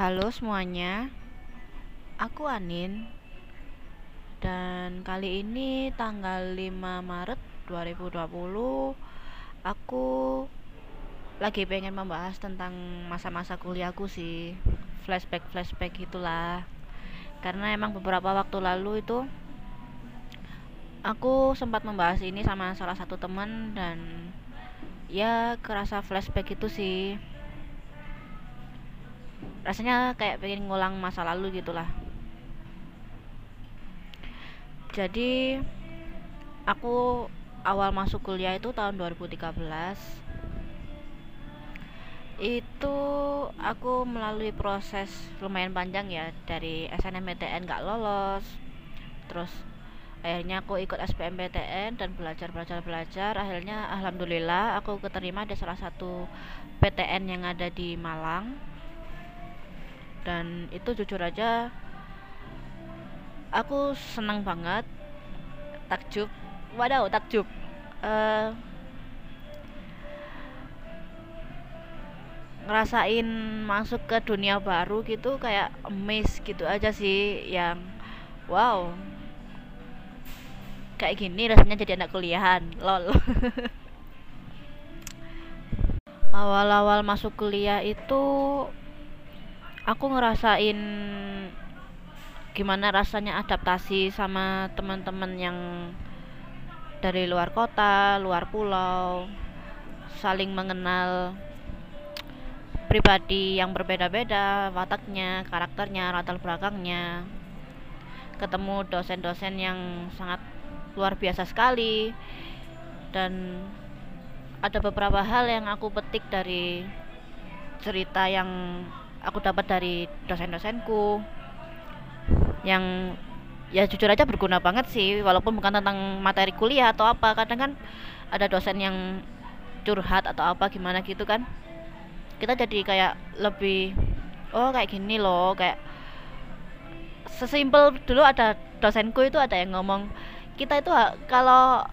Halo semuanya, aku Anin. Dan kali ini tanggal 5 Maret 2020 aku lagi pengen membahas tentang masa-masa kuliahku sih. Flashback-flashback itulah karena emang beberapa waktu lalu itu aku sempat membahas ini sama salah satu teman dan ya kerasa flashback itu sih rasanya kayak pengen ngulang masa lalu gitulah. Jadi aku awal masuk kuliah itu tahun 2013 itu aku melalui proses lumayan panjang ya dari SNMPTN gak lolos. Terus akhirnya aku ikut SBMPTN dan belajar belajar belajar. Akhirnya alhamdulillah aku keterima di salah satu PTN yang ada di Malang dan itu jujur aja aku senang banget takjub. Wadaw takjub. Uh, ngerasain masuk ke dunia baru gitu kayak miss gitu aja sih yang wow. Kayak gini rasanya jadi anak kuliahan lol. Awal-awal masuk kuliah itu aku ngerasain gimana rasanya adaptasi sama teman-teman yang dari luar kota, luar pulau, saling mengenal pribadi yang berbeda-beda, wataknya, karakternya, latar belakangnya. Ketemu dosen-dosen yang sangat luar biasa sekali dan ada beberapa hal yang aku petik dari cerita yang aku dapat dari dosen-dosenku yang ya jujur aja berguna banget sih walaupun bukan tentang materi kuliah atau apa. Kadang kan ada dosen yang curhat atau apa gimana gitu kan. Kita jadi kayak lebih oh kayak gini loh kayak sesimpel dulu ada dosenku itu ada yang ngomong kita itu kalau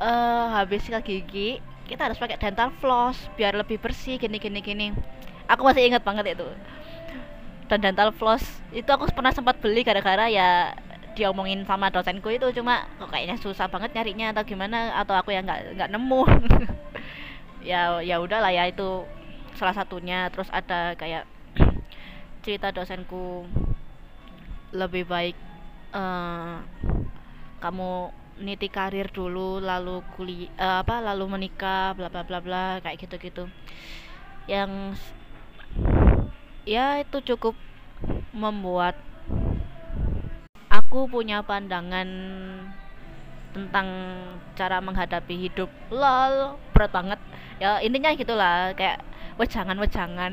uh, habis sikat gigi kita harus pakai dental floss biar lebih bersih gini gini gini aku masih ingat banget itu. Dan dental floss itu aku pernah sempat beli gara-gara ya diomongin sama dosenku itu. Cuma kok kayaknya susah banget nyarinya atau gimana atau aku yang nggak nggak nemu. Ya ya udahlah ya itu salah satunya. Terus ada kayak cerita dosenku lebih baik uh, kamu niti karir dulu lalu kuliah uh, apa lalu menikah bla bla bla bla kayak gitu gitu yang ya itu cukup membuat aku punya pandangan tentang cara menghadapi hidup. Lol berat banget. Ya intinya gitulah kayak wejangan wejangan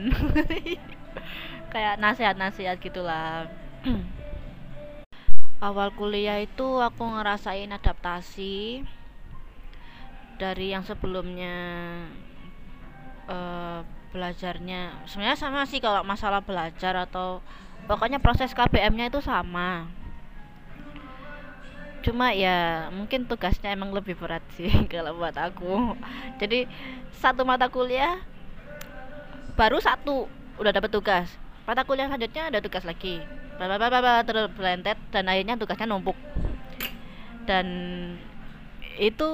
kayak nasihat nasihat gitulah. Awal kuliah itu aku ngerasain adaptasi dari yang sebelumnya uh, belajarnya. Sebenarnya sama sih kalau masalah belajar atau pokoknya proses KBM-nya itu sama. Cuma ya mungkin tugasnya emang lebih berat sih kalau buat aku. Jadi satu mata kuliah baru satu udah dapat tugas. Mata kuliah selanjutnya ada tugas lagi. Bapak terus belentet dan akhirnya tugasnya numpuk. Dan itu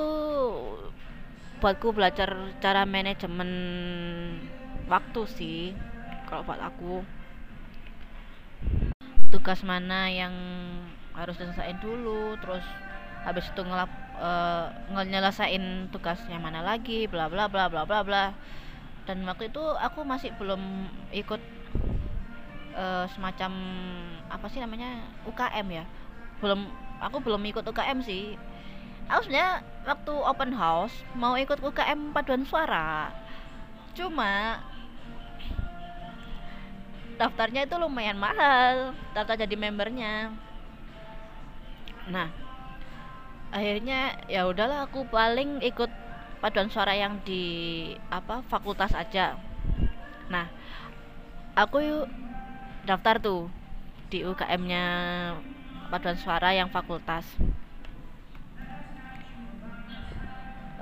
buatku belajar cara manajemen waktu sih kalau buat aku. Tugas mana yang harus diselesaikan dulu terus habis itu ngelap uh, nyelesain tugas yang mana lagi bla bla bla bla bla bla. Dan waktu itu aku masih belum ikut uh, semacam apa sih namanya UKM ya. Belum aku belum ikut UKM sih. Aku waktu open house mau ikut UKM paduan suara. Cuma daftarnya itu lumayan mahal daftar jadi membernya. Nah akhirnya ya udahlah aku paling ikut paduan suara yang di apa fakultas aja. Nah aku yuk daftar tuh di UKM-nya paduan suara yang fakultas.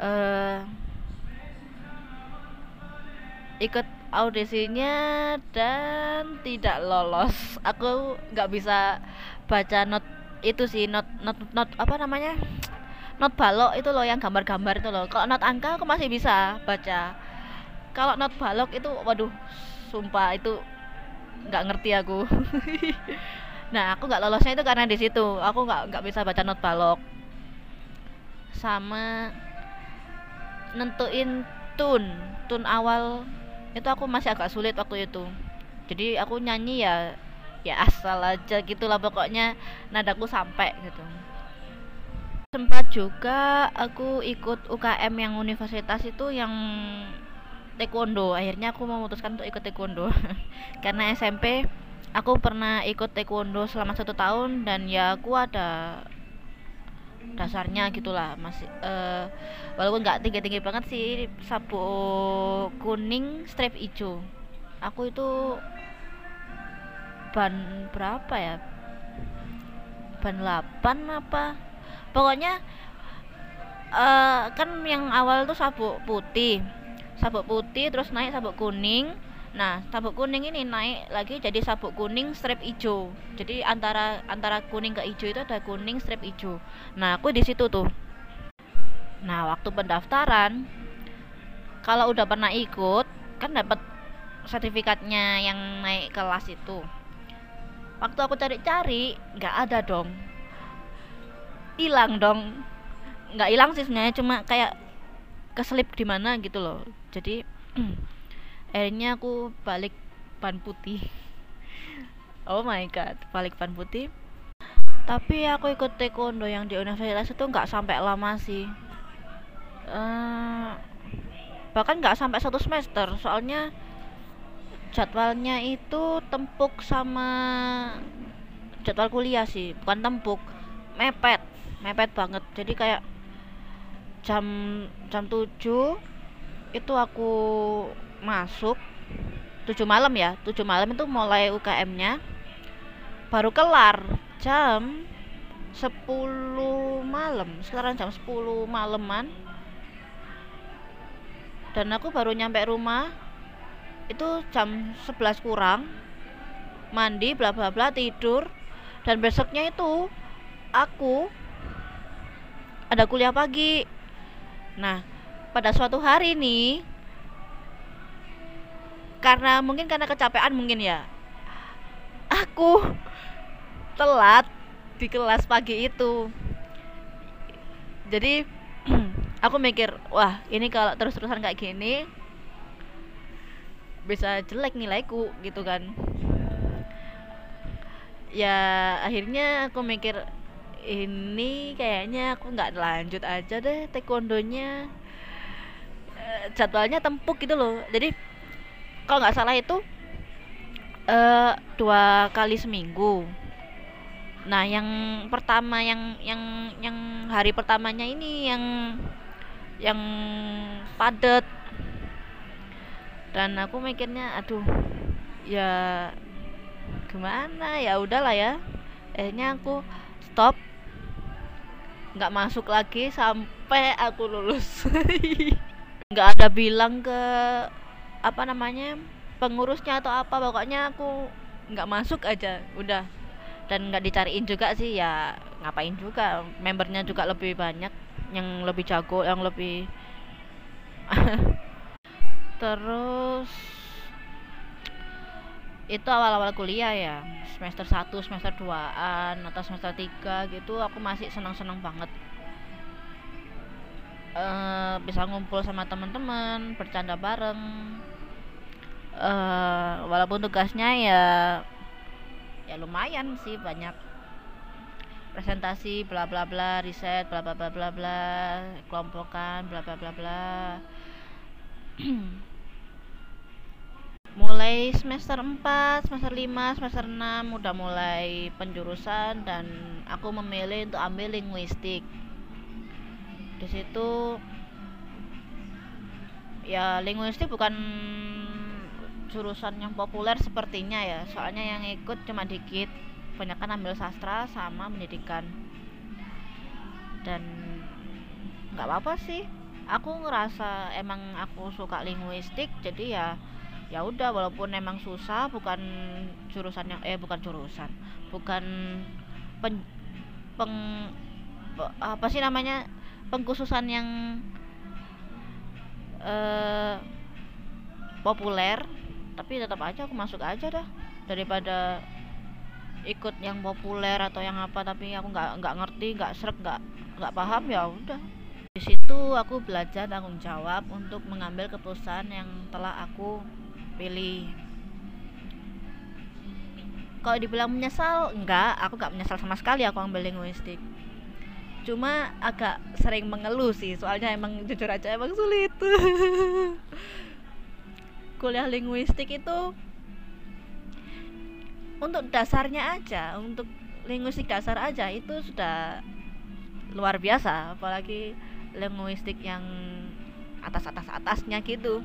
Uh, ikut audisinya dan tidak lolos. Aku nggak bisa baca not itu sih not not not apa namanya? Not balok itu loh yang gambar-gambar itu loh. Kalau not angka aku masih bisa baca. Kalau not balok itu waduh sumpah itu nggak ngerti aku. Nah aku nggak lolosnya itu karena di situ. Aku nggak nggak bisa baca not balok. Sama nentuin tune tune awal itu aku masih agak sulit waktu itu. Jadi aku nyanyi ya ya asal aja gitulah pokoknya nadaku sampai gitu. Sempat juga aku ikut UKM yang universitas itu yang taekwondo. Akhirnya aku memutuskan untuk ikut taekwondo. Karena SMP aku pernah ikut taekwondo selama satu tahun dan ya aku ada dasarnya gitulah masih uh, walaupun nggak tinggi tinggi banget sih sabuk kuning strap hijau. Aku itu ban berapa ya? Ban 8 apa? Pokoknya uh, kan yang awal tuh sabuk putih. Sabuk putih terus naik sabuk kuning Nah, sabuk kuning ini naik lagi jadi sabuk kuning strip hijau. Jadi antara antara kuning ke hijau itu ada kuning strip hijau. Nah, aku di situ tuh. Nah, waktu pendaftaran kalau udah pernah ikut kan dapat sertifikatnya yang naik kelas itu. Waktu aku cari-cari nggak ada dong. Hilang dong. Nggak hilang sih sebenarnya cuma kayak keselip di mana gitu loh. Jadi akhirnya aku balik ban putih. Oh my god balik ban putih. Tapi aku ikut taekwondo yang di universitas itu nggak sampai lama sih. Uh, bahkan nggak sampai satu semester. Soalnya jadwalnya itu tempuk sama jadwal kuliah sih bukan tempuk mepet mepet banget. Jadi kayak jam jam 7 itu aku masuk 7 malam ya. 7 malam itu mulai UKM nya baru kelar jam 10 malam. Sekarang jam 10 malaman dan aku baru nyampe rumah itu jam 11 kurang. Mandi bla bla bla tidur. Dan besoknya itu aku ada kuliah pagi. Nah pada suatu hari nih karena mungkin karena kecapean mungkin ya. Aku telat di kelas pagi itu. Jadi aku mikir wah ini kalau terus-terusan kayak gini bisa jelek nilaiku gitu kan. Ya akhirnya aku mikir ini kayaknya aku nggak lanjut aja deh taekwondonya. Eh, jadwalnya tempuk gitu loh. Jadi kalau nggak salah itu uh, dua kali seminggu. Nah yang pertama yang yang yang hari pertamanya ini yang yang padat. Dan aku mikirnya aduh ya gimana? Ya udahlah ya. Akhirnya aku stop. Nggak masuk lagi sampai aku lulus. Nggak ada bilang ke apa namanya pengurusnya atau apa pokoknya aku nggak masuk aja udah. Dan nggak dicariin juga sih ya ngapain juga membernya juga lebih banyak yang lebih jago yang lebih terus itu awal-awal kuliah ya semester 1 semester 2an atau semester 3 gitu aku masih senang-senang banget. Uh, bisa ngumpul sama teman-teman bercanda bareng uh, walaupun tugasnya ya ya lumayan sih banyak presentasi bla bla bla riset bla bla bla bla bla kelompokan bla bla bla bla mulai semester 4, semester 5, semester 6 udah mulai penjurusan dan aku memilih untuk ambil linguistik. Di situ ya linguistik bukan jurusan yang populer sepertinya ya. Soalnya yang ikut cuma dikit. Banyak kan ambil sastra sama pendidikan. Dan nggak apa-apa sih. Aku ngerasa emang aku suka linguistik jadi ya ya udah walaupun emang susah bukan jurusan yang eh bukan jurusan bukan pen, peng apa sih namanya pengkhususan yang eh populer tapi tetap aja aku masuk aja dah. Daripada ikut yang populer atau yang apa tapi aku nggak nggak ngerti nggak serak nggak nggak paham ya udah. Di situ aku belajar tanggung jawab untuk mengambil keputusan yang telah aku pilih. Kalau dibilang menyesal enggak aku nggak menyesal sama sekali aku ambil linguistik. Cuma agak sering mengeluh sih soalnya emang jujur aja emang sulit kuliah linguistik itu untuk dasarnya aja untuk linguistik dasar aja itu sudah luar biasa apalagi linguistik yang atas atas atasnya gitu.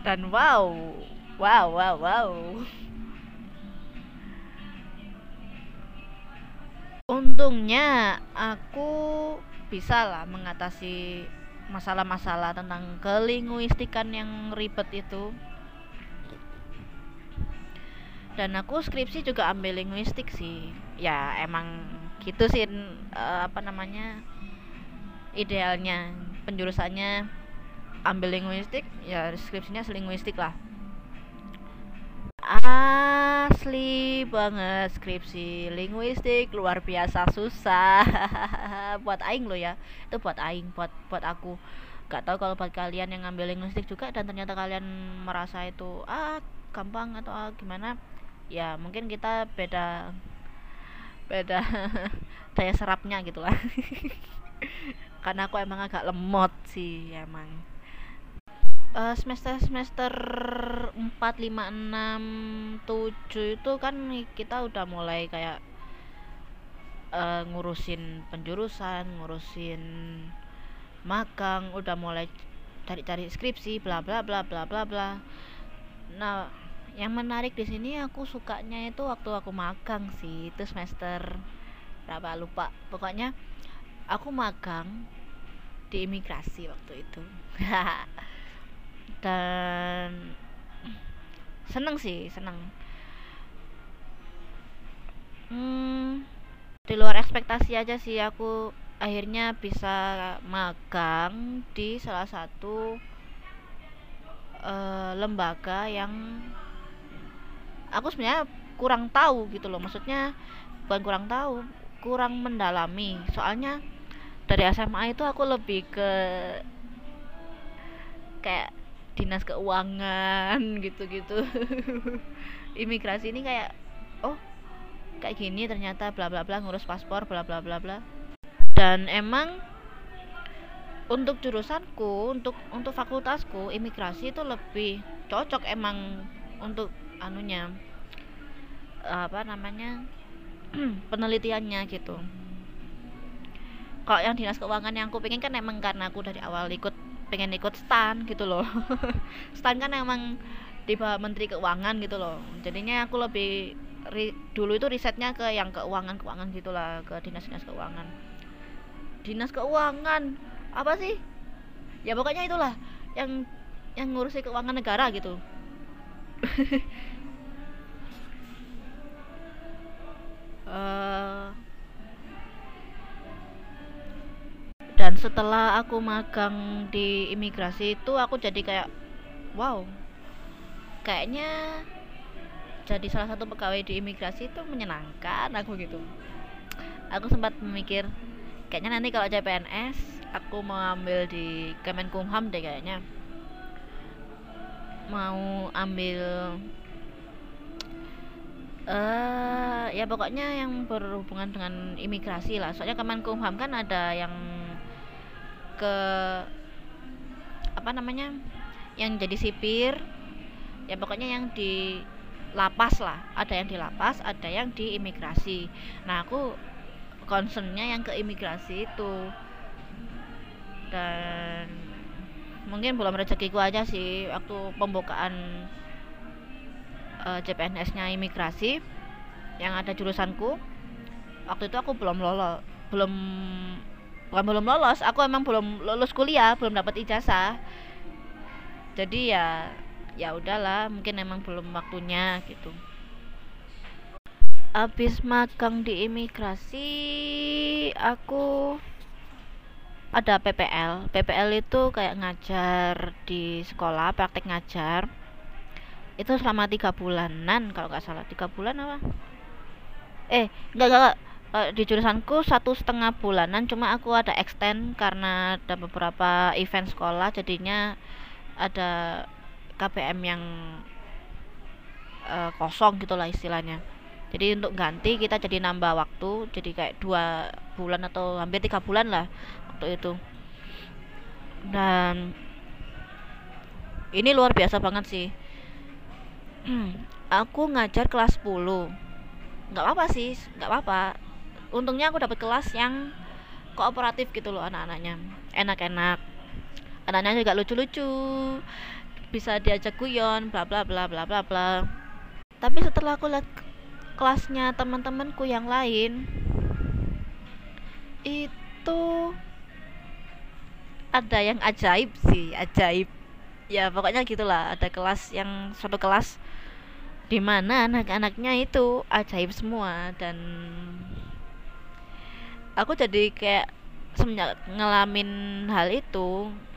Dan wow wow wow wow. Untungnya aku bisa lah mengatasi masalah-masalah tentang kelinguistikan yang ribet itu. Dan aku skripsi juga ambil linguistik sih. Ya emang gitu sih uh, apa namanya idealnya. Penjurusannya ambil linguistik ya skripsinya selinguistik lah asli banget skripsi linguistik luar biasa susah. Buat aing lo ya. Itu buat aing buat buat aku. Gak tahu kalau buat kalian yang ngambil linguistik juga dan ternyata kalian merasa itu ah gampang atau ah, gimana? Ya mungkin kita beda beda daya serapnya gitu lah. Karena aku emang agak lemot sih emang uh, semester semester 4 5 6 7 itu kan kita udah mulai kayak uh, ngurusin penjurusan, ngurusin magang, udah mulai cari-cari skripsi bla bla bla bla bla bla. Nah, yang menarik di sini aku sukanya itu waktu aku magang sih, itu semester berapa lupa. Pokoknya aku magang di imigrasi waktu itu. dan seneng sih seneng. Hmm, di luar ekspektasi aja sih aku akhirnya bisa magang di salah satu uh, lembaga yang aku sebenarnya kurang tahu gitu loh. Maksudnya bukan kurang tahu kurang mendalami. Soalnya dari SMA itu aku lebih ke kayak dinas keuangan gitu-gitu. Imigrasi ini kayak oh kayak gini ternyata bla bla bla ngurus paspor bla bla bla bla. Dan emang untuk jurusanku untuk untuk fakultasku imigrasi itu lebih cocok emang untuk anunya apa namanya penelitiannya gitu. Kalau yang dinas keuangan yang aku pengen kan emang karena aku dari awal ikut pengen ikut stan gitu loh. Stan kan emang di menteri keuangan gitu loh. Jadinya aku lebih ri, dulu itu risetnya ke yang keuangan keuangan gitulah ke dinas dinas keuangan. Dinas keuangan? Apa sih? Ya pokoknya itulah yang yang ngurusi keuangan negara gitu. Uh, dan setelah aku magang di imigrasi itu aku jadi kayak wow kayaknya jadi salah satu pegawai di imigrasi itu menyenangkan aku gitu. Aku sempat memikir kayaknya nanti kalau CPNS aku mau ambil di Kemenkumham deh kayaknya. Mau ambil uh, ya pokoknya yang berhubungan dengan imigrasi lah. Soalnya Kemenkumham kan ada yang ke apa namanya yang jadi sipir ya pokoknya yang di lapas lah. Ada yang di lapas ada yang di imigrasi. Nah aku concernnya yang ke imigrasi itu. Dan mungkin belum rezekiku aja sih waktu pembukaan uh, eh, CPNS-nya imigrasi yang ada jurusanku. Waktu itu aku belum lolos belum bukan belum lolos. Aku emang belum lulus kuliah belum dapat ijazah. Jadi ya ya udahlah mungkin emang belum waktunya gitu. Abis magang di imigrasi aku ada PPL PPL itu kayak ngajar di sekolah praktek ngajar. Itu selama tiga bulanan kalau nggak salah. Tiga bulan apa? Eh enggak enggak, Eh, di jurusanku satu setengah bulanan cuma aku ada extend karena ada beberapa event sekolah jadinya ada KPM yang uh, kosong gitulah istilahnya. Jadi untuk ganti kita jadi nambah waktu jadi kayak dua bulan atau hampir tiga bulan lah waktu itu. Dan ini luar biasa banget sih. Aku ngajar kelas 10 nggak apa sih nggak apa untungnya aku dapat kelas yang kooperatif gitu loh anak-anaknya. Enak-enak. Anaknya juga lucu-lucu. Bisa diajak guyon bla bla bla bla bla bla. Tapi setelah aku lihat kelasnya teman-temanku yang lain itu ada yang ajaib sih ajaib. Ya pokoknya gitulah. Ada kelas yang suatu kelas di mana anak-anaknya itu ajaib semua dan aku jadi kayak semenjak ngalamin hal itu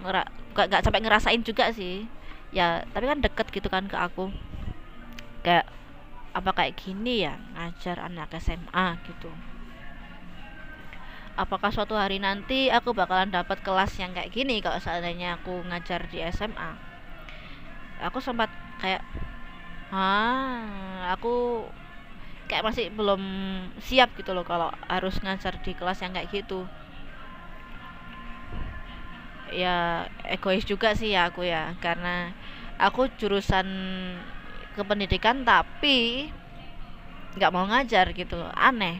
ngera gak, sampai ngerasain juga sih. Ya tapi kan deket gitu kan ke aku. Kayak apa kayak gini ya ngajar anak SMA gitu. Apakah suatu hari nanti aku bakalan dapat kelas yang kayak gini kalau seandainya aku ngajar di SMA aku sempat kayak ah aku kayak masih belum siap gitu loh kalau harus ngajar di kelas yang kayak gitu. Ya egois juga sih ya aku ya karena aku jurusan kependidikan tapi nggak mau ngajar gitu aneh.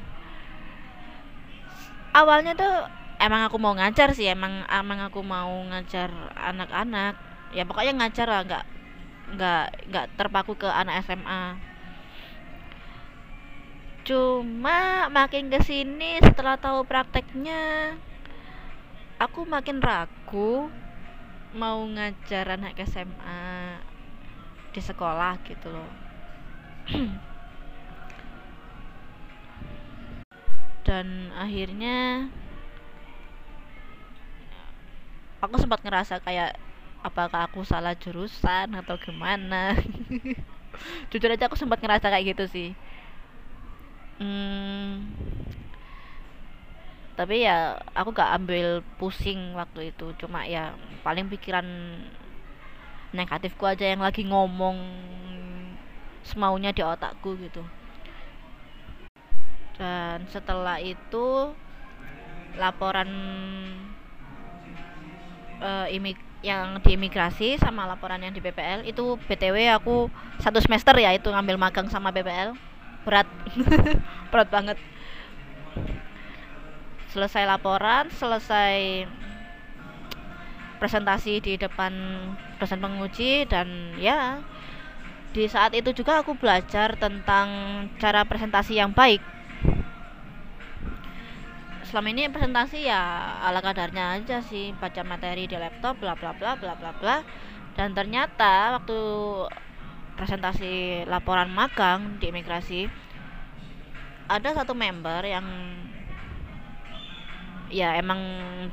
Awalnya tuh emang aku mau ngajar sih emang emang aku mau ngajar anak-anak. Ya pokoknya ngajar lah nggak nggak nggak terpaku ke anak SMA cuma makin ke sini setelah tahu prakteknya aku makin ragu mau ngajar anak SMA di sekolah gitu loh. Dan akhirnya aku sempat ngerasa kayak apakah aku salah jurusan atau gimana? Jujur aja aku sempat ngerasa kayak gitu sih hmm, tapi ya aku gak ambil pusing waktu itu. Cuma ya paling pikiran negatifku aja yang lagi ngomong semaunya di otakku gitu. Dan setelah itu laporan uh, imig yang di imigrasi sama laporan yang di BPL itu BTW aku satu semester ya itu ngambil magang sama BPL berat. Berat banget. Selesai laporan selesai presentasi di depan dosen penguji dan ya di saat itu juga aku belajar tentang cara presentasi yang baik. Selama ini presentasi ya ala kadarnya aja sih baca materi di laptop bla bla bla bla bla bla. Dan ternyata waktu presentasi laporan magang di imigrasi ada satu member yang ya emang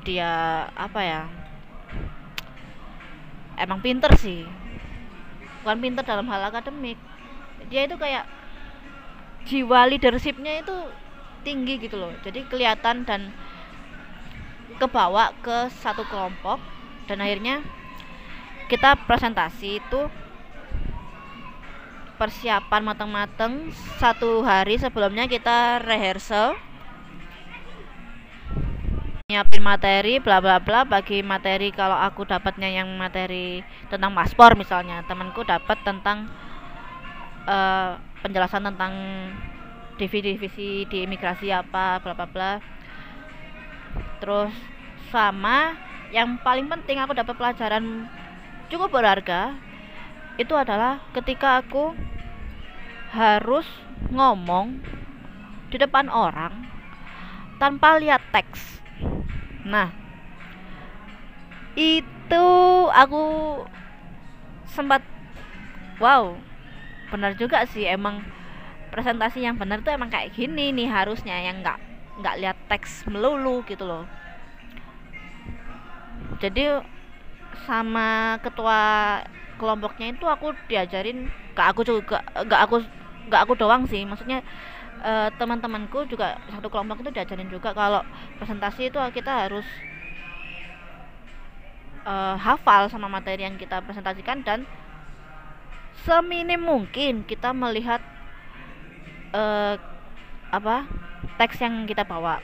dia apa ya emang pinter sih. Bukan pinter dalam hal akademik. Dia itu kayak jiwa leadershipnya itu tinggi gitu loh. Jadi kelihatan dan kebawa ke satu kelompok dan akhirnya kita presentasi itu persiapan matang-matang satu hari sebelumnya kita rehearsal. Nyiapin materi bla bla bla. Bagi materi kalau aku dapatnya yang materi tentang paspor misalnya temanku dapat tentang uh, penjelasan tentang divisi-divisi di imigrasi apa bla bla bla. Terus sama yang paling penting aku dapat pelajaran cukup berharga itu adalah ketika aku harus ngomong di depan orang tanpa lihat teks. Nah, itu aku sempat wow benar juga sih. Emang presentasi yang benar tuh emang kayak gini nih harusnya yang nggak nggak lihat teks melulu gitu loh. Jadi sama ketua kelompoknya itu aku diajarin gak aku juga gak aku gak aku doang sih. Maksudnya uh, teman-temanku juga satu kelompok itu diajarin juga kalau presentasi itu kita harus uh, hafal sama materi yang kita presentasikan dan seminim mungkin kita melihat uh, apa teks yang kita bawa.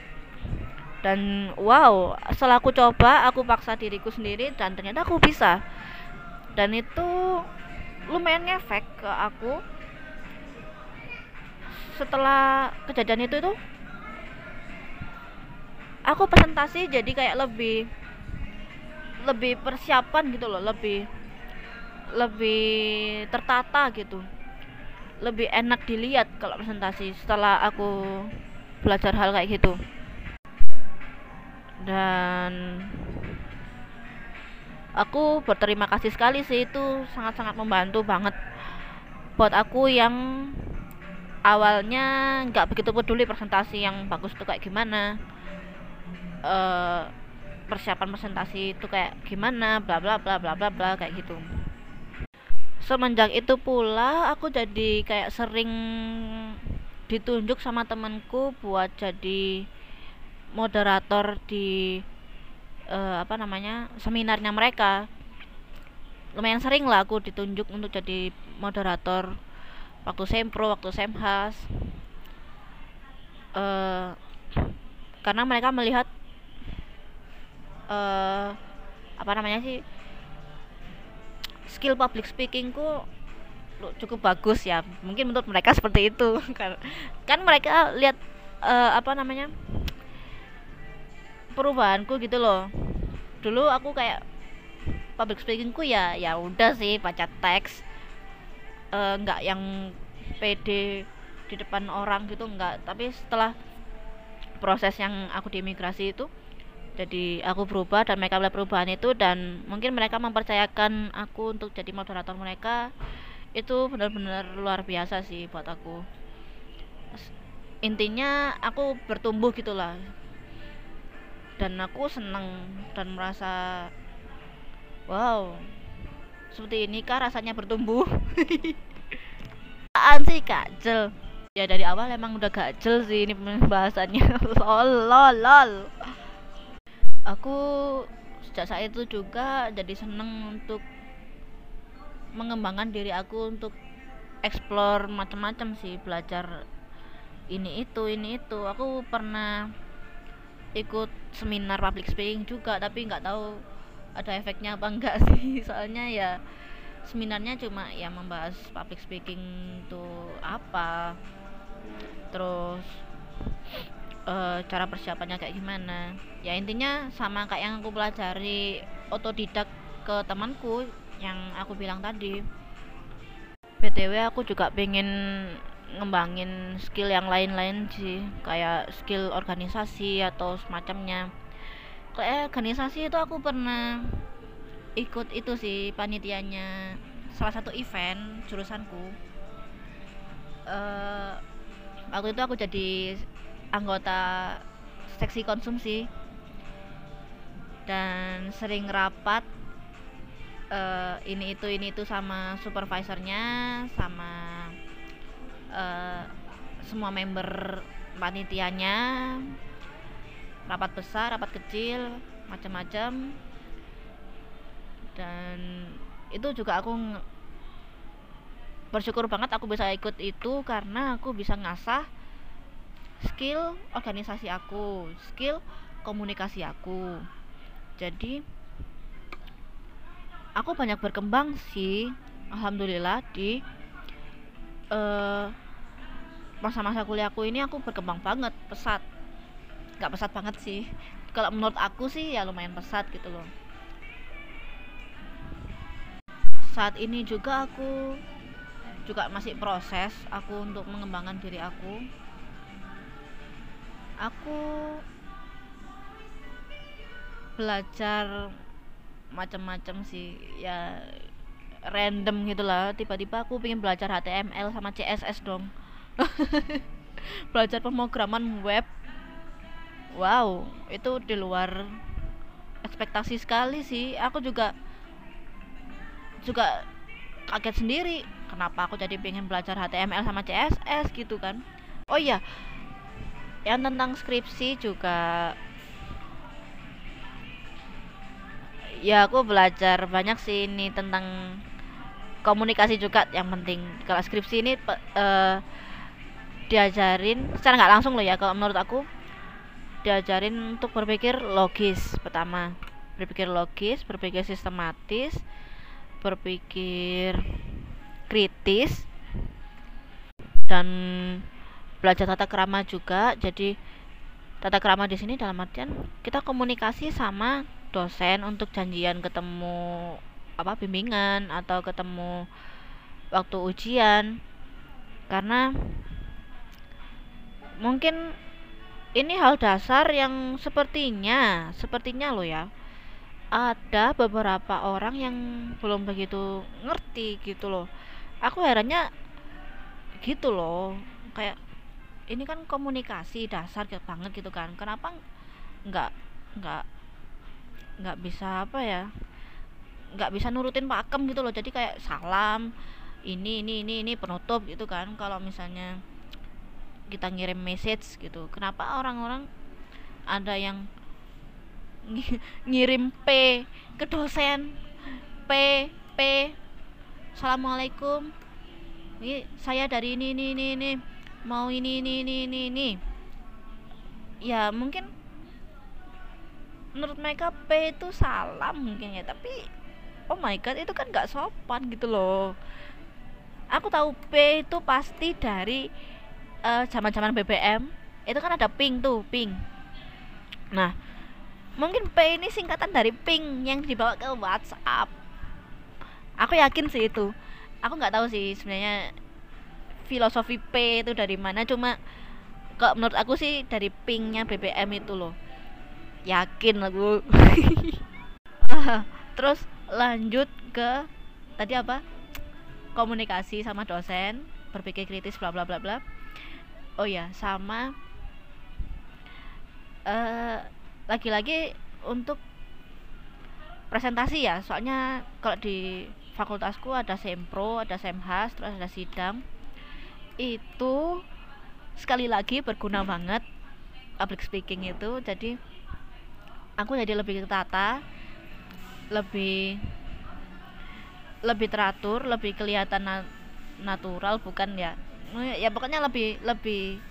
Dan wow setelah aku coba aku paksa diriku sendiri dan ternyata aku bisa dan itu lumayan ngefek ke aku. Setelah kejadian itu itu aku presentasi jadi kayak lebih lebih persiapan gitu loh lebih lebih tertata gitu. Lebih enak dilihat kalau presentasi setelah aku belajar hal kayak gitu. Dan aku berterima kasih sekali sih itu sangat-sangat membantu banget buat aku yang awalnya nggak begitu peduli presentasi yang bagus tuh kayak gimana uh, persiapan presentasi itu kayak gimana bla bla bla bla bla bla kayak gitu. Semenjak itu pula aku jadi kayak sering ditunjuk sama temanku buat jadi moderator di uh, apa namanya seminarnya mereka. Lumayan sering lah aku ditunjuk untuk jadi moderator waktu sempro waktu semhas. Uh, karena mereka melihat uh, apa namanya sih skill public speakingku cukup bagus ya. Mungkin menurut mereka seperti itu. Kan kan mereka lihat uh, apa namanya perubahanku gitu loh. Dulu aku kayak public speakingku ya ya udah sih baca teks eh, nggak uh, yang pede di depan orang gitu nggak. Tapi setelah proses yang aku di imigrasi itu jadi aku berubah dan mereka melihat perubahan itu dan mungkin mereka mempercayakan aku untuk jadi moderator mereka itu benar-benar luar biasa sih buat aku. Intinya aku bertumbuh gitulah dan aku senang dan merasa wow seperti ini kah rasanya bertumbuh? Apaan sih kacel ya dari awal emang udah gacel sih ini pembahasannya. Lol lol lol. Aku sejak saat itu juga jadi seneng untuk mengembangkan diri aku untuk explore macam-macam sih belajar ini itu ini itu. Aku pernah ikut seminar public speaking juga tapi nggak tahu ada efeknya apa enggak sih. Soalnya ya seminarnya cuma ya membahas public speaking itu apa. Terus uh, cara persiapannya kayak gimana. Ya intinya sama kayak yang aku pelajari otodidak ke temanku yang aku bilang tadi. Btw aku juga pengen ngembangin skill yang lain-lain sih. Kayak skill organisasi atau semacamnya. Kayak organisasi itu aku pernah ikut itu sih panitianya. Salah satu event jurusanku. Uh, waktu itu aku jadi anggota seksi konsumsi. Dan sering rapat uh, ini itu ini itu sama supervisornya sama uh, semua member panitianya rapat besar rapat kecil macam-macam. Dan itu juga aku bersyukur banget aku bisa ikut itu karena aku bisa ngasah skill organisasi aku skill komunikasi aku. Jadi aku banyak berkembang sih alhamdulillah di uh, masa-masa kuliahku ini aku berkembang banget pesat. Nggak pesat banget sih. Kalau menurut aku sih ya lumayan pesat gitu loh. Saat ini juga aku juga masih proses aku untuk mengembangkan diri aku. Aku belajar macam-macam sih. Ya random gitu lah. Tiba-tiba aku pengen belajar HTML sama CSS dong. Belajar pemrograman web. Wow itu di luar ekspektasi sekali sih. Aku juga juga kaget sendiri. Kenapa aku jadi pengen belajar HTML sama CSS gitu kan? Oh iya yang tentang skripsi juga. Ya aku belajar banyak sih ini tentang komunikasi juga yang penting. Kalau skripsi ini uh, diajarin secara nggak langsung loh ya kalau menurut aku. Diajarin untuk berpikir logis pertama. Berpikir logis berpikir sistematis berpikir kritis dan belajar tata kerama juga. Jadi tata kerama di sini dalam artian kita komunikasi sama dosen untuk janjian ketemu apa bimbingan atau ketemu waktu ujian. Karena mungkin ini hal dasar yang sepertinya sepertinya lo ya ada beberapa orang yang belum begitu ngerti gitu loh. Aku herannya gitu loh kayak ini kan komunikasi dasar banget gitu kan. Kenapa nggak nggak nggak bisa apa ya nggak bisa nurutin pakem gitu loh. Jadi kayak salam ini ini ini ini penutup gitu kan. Kalau misalnya kita ngirim message gitu kenapa orang-orang ada yang ngirim P ke dosen? P P Assalamualaikum ini saya dari ini ini ini, ini. mau ini ini ini ini ini. Ya mungkin menurut mereka P itu salam mungkin ya tapi oh my god itu kan nggak sopan gitu loh. Aku tahu P itu pasti dari uh, zaman-zaman BBM itu kan ada ping tuh ping nah mungkin P ini singkatan dari ping yang dibawa ke WhatsApp. Aku yakin sih itu. Aku nggak tahu sih sebenarnya filosofi P itu dari mana. Cuma kok menurut aku sih dari pingnya BBM itu loh. Yakin aku. Terus lanjut ke tadi apa? Komunikasi sama dosen berpikir kritis bla bla bla bla. Oh ya sama uh, lagi-lagi untuk presentasi ya. Soalnya kalau di fakultasku ada sempro ada semhas terus ada sidang. Itu sekali lagi berguna banget public speaking itu. Jadi aku jadi lebih tertata lebih lebih teratur lebih kelihatan na natural bukan ya? Ya pokoknya lebih lebih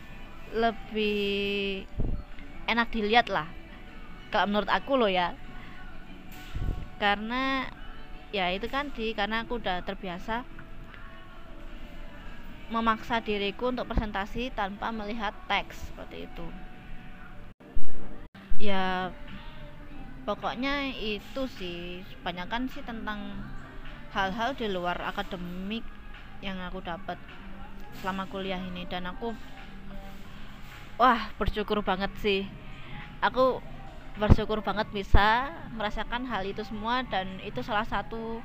lebih enak dilihat lah. Kalau menurut aku loh ya. Karena ya itu kan di karena aku udah terbiasa memaksa diriku untuk presentasi tanpa melihat teks seperti itu. Ya pokoknya itu sih kebanyakan sih tentang hal-hal di luar akademik yang aku dapat selama kuliah ini. Dan aku wah bersyukur banget sih. Aku bersyukur banget bisa merasakan hal itu semua dan itu salah satu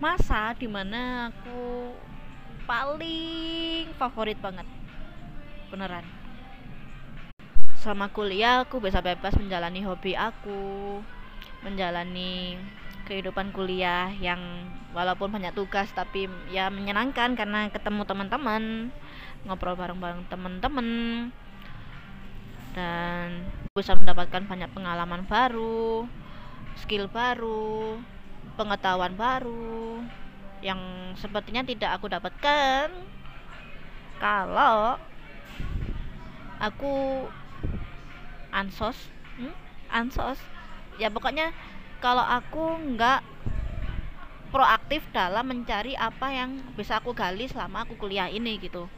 masa di mana aku paling favorit banget. Beneran selama kuliah aku bisa bebas menjalani hobi aku menjalani kehidupan kuliah yang walaupun banyak tugas tapi ya menyenangkan karena ketemu teman-teman ngobrol bareng-bareng teman-teman dan bisa mendapatkan banyak pengalaman baru skill baru pengetahuan baru yang sepertinya tidak aku dapatkan. Kalau aku ansos. Hmm? ansos. Ya pokoknya kalau aku nggak proaktif dalam mencari apa yang bisa aku gali selama aku kuliah ini gitu.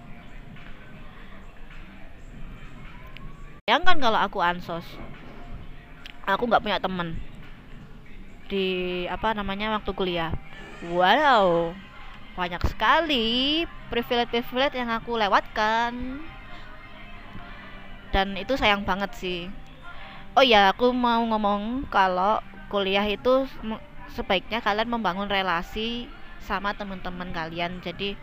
Bayangkan kalau aku ansos. Aku nggak punya temen di apa namanya waktu kuliah. Wow banyak sekali privilege-privilege yang aku lewatkan dan itu sayang banget sih. Oh ya aku mau ngomong kalau kuliah itu sebaiknya kalian membangun relasi sama teman-teman kalian. Jadi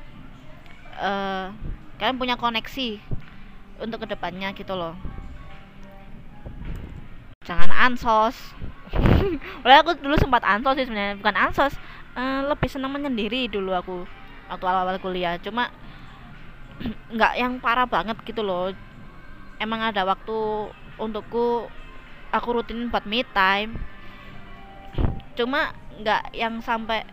uh, kalian punya koneksi untuk ke depannya gitu loh. Jangan ansos. Oleh aku dulu sempat ansos sih sebenarnya bukan ansos. Uh, lebih senang menyendiri dulu aku waktu awal-awal kuliah. Cuma nggak yang parah banget gitu loh emang ada waktu untukku aku rutin buat me time. Cuma nggak yang sampai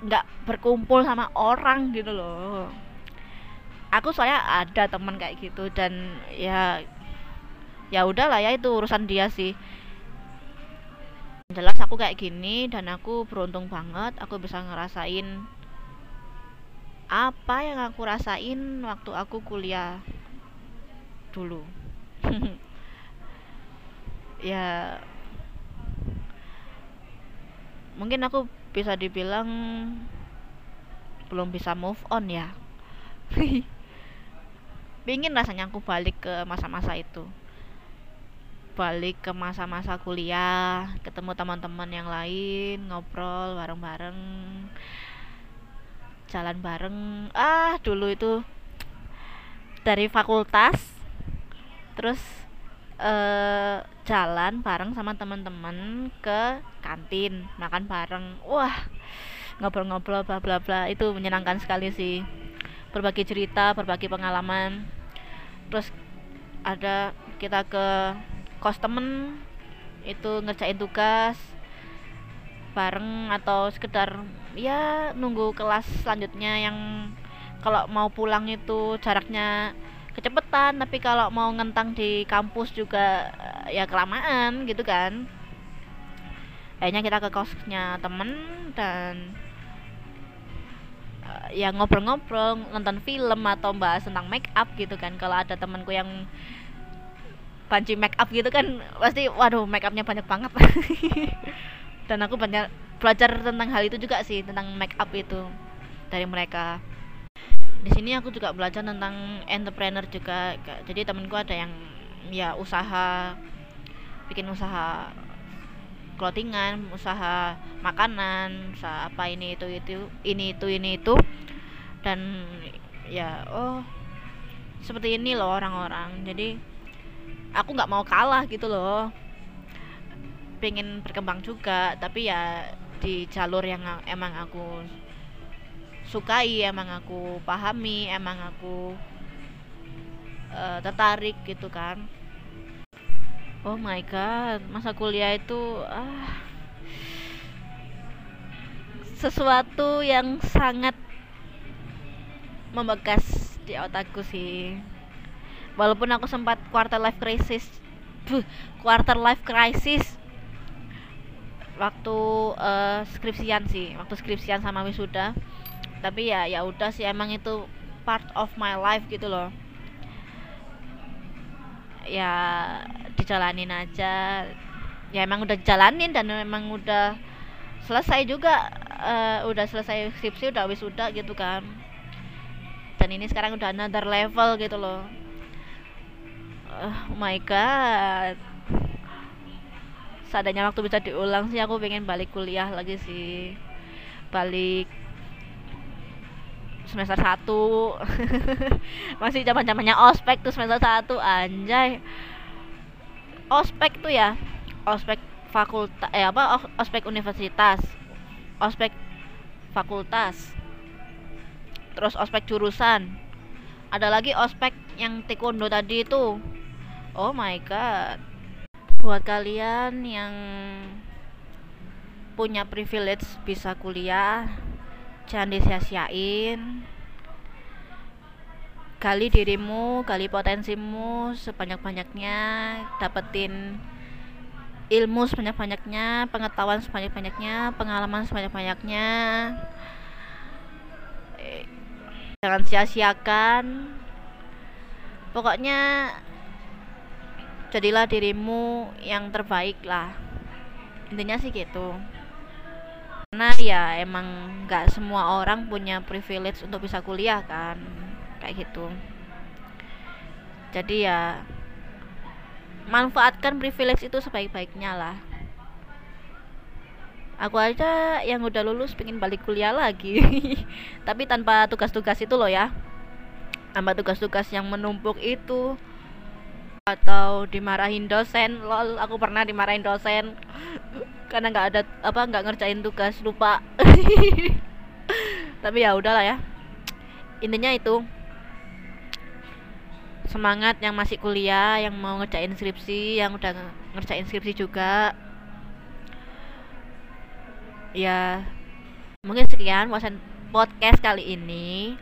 nggak berkumpul sama orang gitu loh. Aku soalnya ada teman kayak gitu dan ya ya udahlah ya itu urusan dia sih. Jelas aku kayak gini dan aku beruntung banget aku bisa ngerasain apa yang aku rasain waktu aku kuliah dulu. Ya mungkin aku bisa dibilang belum bisa move on ya. Pingin rasanya aku balik ke masa-masa itu. Balik ke masa-masa kuliah ketemu teman-teman yang lain ngobrol bareng-bareng jalan bareng. Ah dulu itu dari fakultas terus uh, jalan bareng sama teman-teman ke kantin makan bareng. Wah ngobrol-ngobrol bla bla bla. Itu menyenangkan sekali sih. Berbagi cerita berbagi pengalaman. Terus ada kita ke kos temen itu ngerjain tugas bareng atau sekedar ya nunggu kelas selanjutnya yang kalau mau pulang itu jaraknya kecepetan tapi kalau mau ngentang di kampus juga eh, ya kelamaan gitu kan. Akhirnya kita ke kosnya temen dan uh, ya ngobrol-ngobrol nonton film atau bahas tentang make up gitu kan. Kalau ada temanku yang panci make up gitu kan pasti waduh make upnya banyak banget. Dan aku banyak belajar tentang hal itu juga sih tentang make up itu dari mereka di sini aku juga belajar tentang entrepreneur juga jadi temenku ada yang ya usaha bikin usaha clothingan usaha makanan usaha apa ini itu itu ini itu ini itu. Dan ya oh seperti ini loh orang-orang. Jadi aku nggak mau kalah gitu loh. Pengen berkembang juga tapi ya di jalur yang emang aku sukai emang aku pahami emang aku uh, tertarik gitu kan. Oh my god masa kuliah itu ah sesuatu yang sangat membekas di otakku sih. Walaupun aku sempat quarter life crisis quarter life crisis waktu uh, skripsian sih waktu skripsian sama wisuda tapi ya ya udah sih emang itu part of my life gitu loh. Ya dijalanin aja. Ya emang udah jalanin dan emang udah selesai juga uh, udah selesai skripsi udah wis udah gitu kan. Dan ini sekarang udah another level gitu loh. Uh, oh my god. Seadanya waktu bisa diulang sih aku pengen balik kuliah lagi sih. Balik semester 1 masih zaman zamannya ospek tuh semester 1 anjay. Ospek tuh ya ospek fakultas eh apa ospek universitas ospek fakultas terus ospek jurusan. Ada lagi ospek yang taekwondo tadi itu oh my god. Buat kalian yang punya privilege bisa kuliah jangan disia-siain. Gali dirimu gali potensimu sebanyak-banyaknya dapetin ilmu sebanyak-banyaknya pengetahuan sebanyak-banyaknya pengalaman sebanyak-banyaknya. Jangan sia-siakan. Pokoknya jadilah dirimu yang terbaik lah. Intinya sih gitu karena ya emang nggak semua orang punya privilege untuk bisa kuliah kan kayak gitu. Jadi ya manfaatkan privilege itu sebaik-baiknya lah. Aku aja yang udah lulus pengen balik kuliah lagi. Tapi tanpa tugas-tugas itu loh ya. Tanpa tugas-tugas yang menumpuk itu. Atau dimarahin dosen lol aku pernah dimarahin dosen karena nggak ada apa nggak ngerjain tugas lupa. Tapi ya udahlah ya. Intinya itu semangat yang masih kuliah yang mau ngerjain skripsi yang udah ngerjain skripsi juga. Ya mungkin sekian podcast kali ini.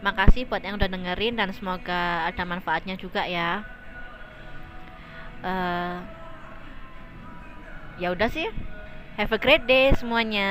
Makasih buat yang udah dengerin dan semoga ada manfaatnya juga ya. Uh, ya udah sih. Have a great day semuanya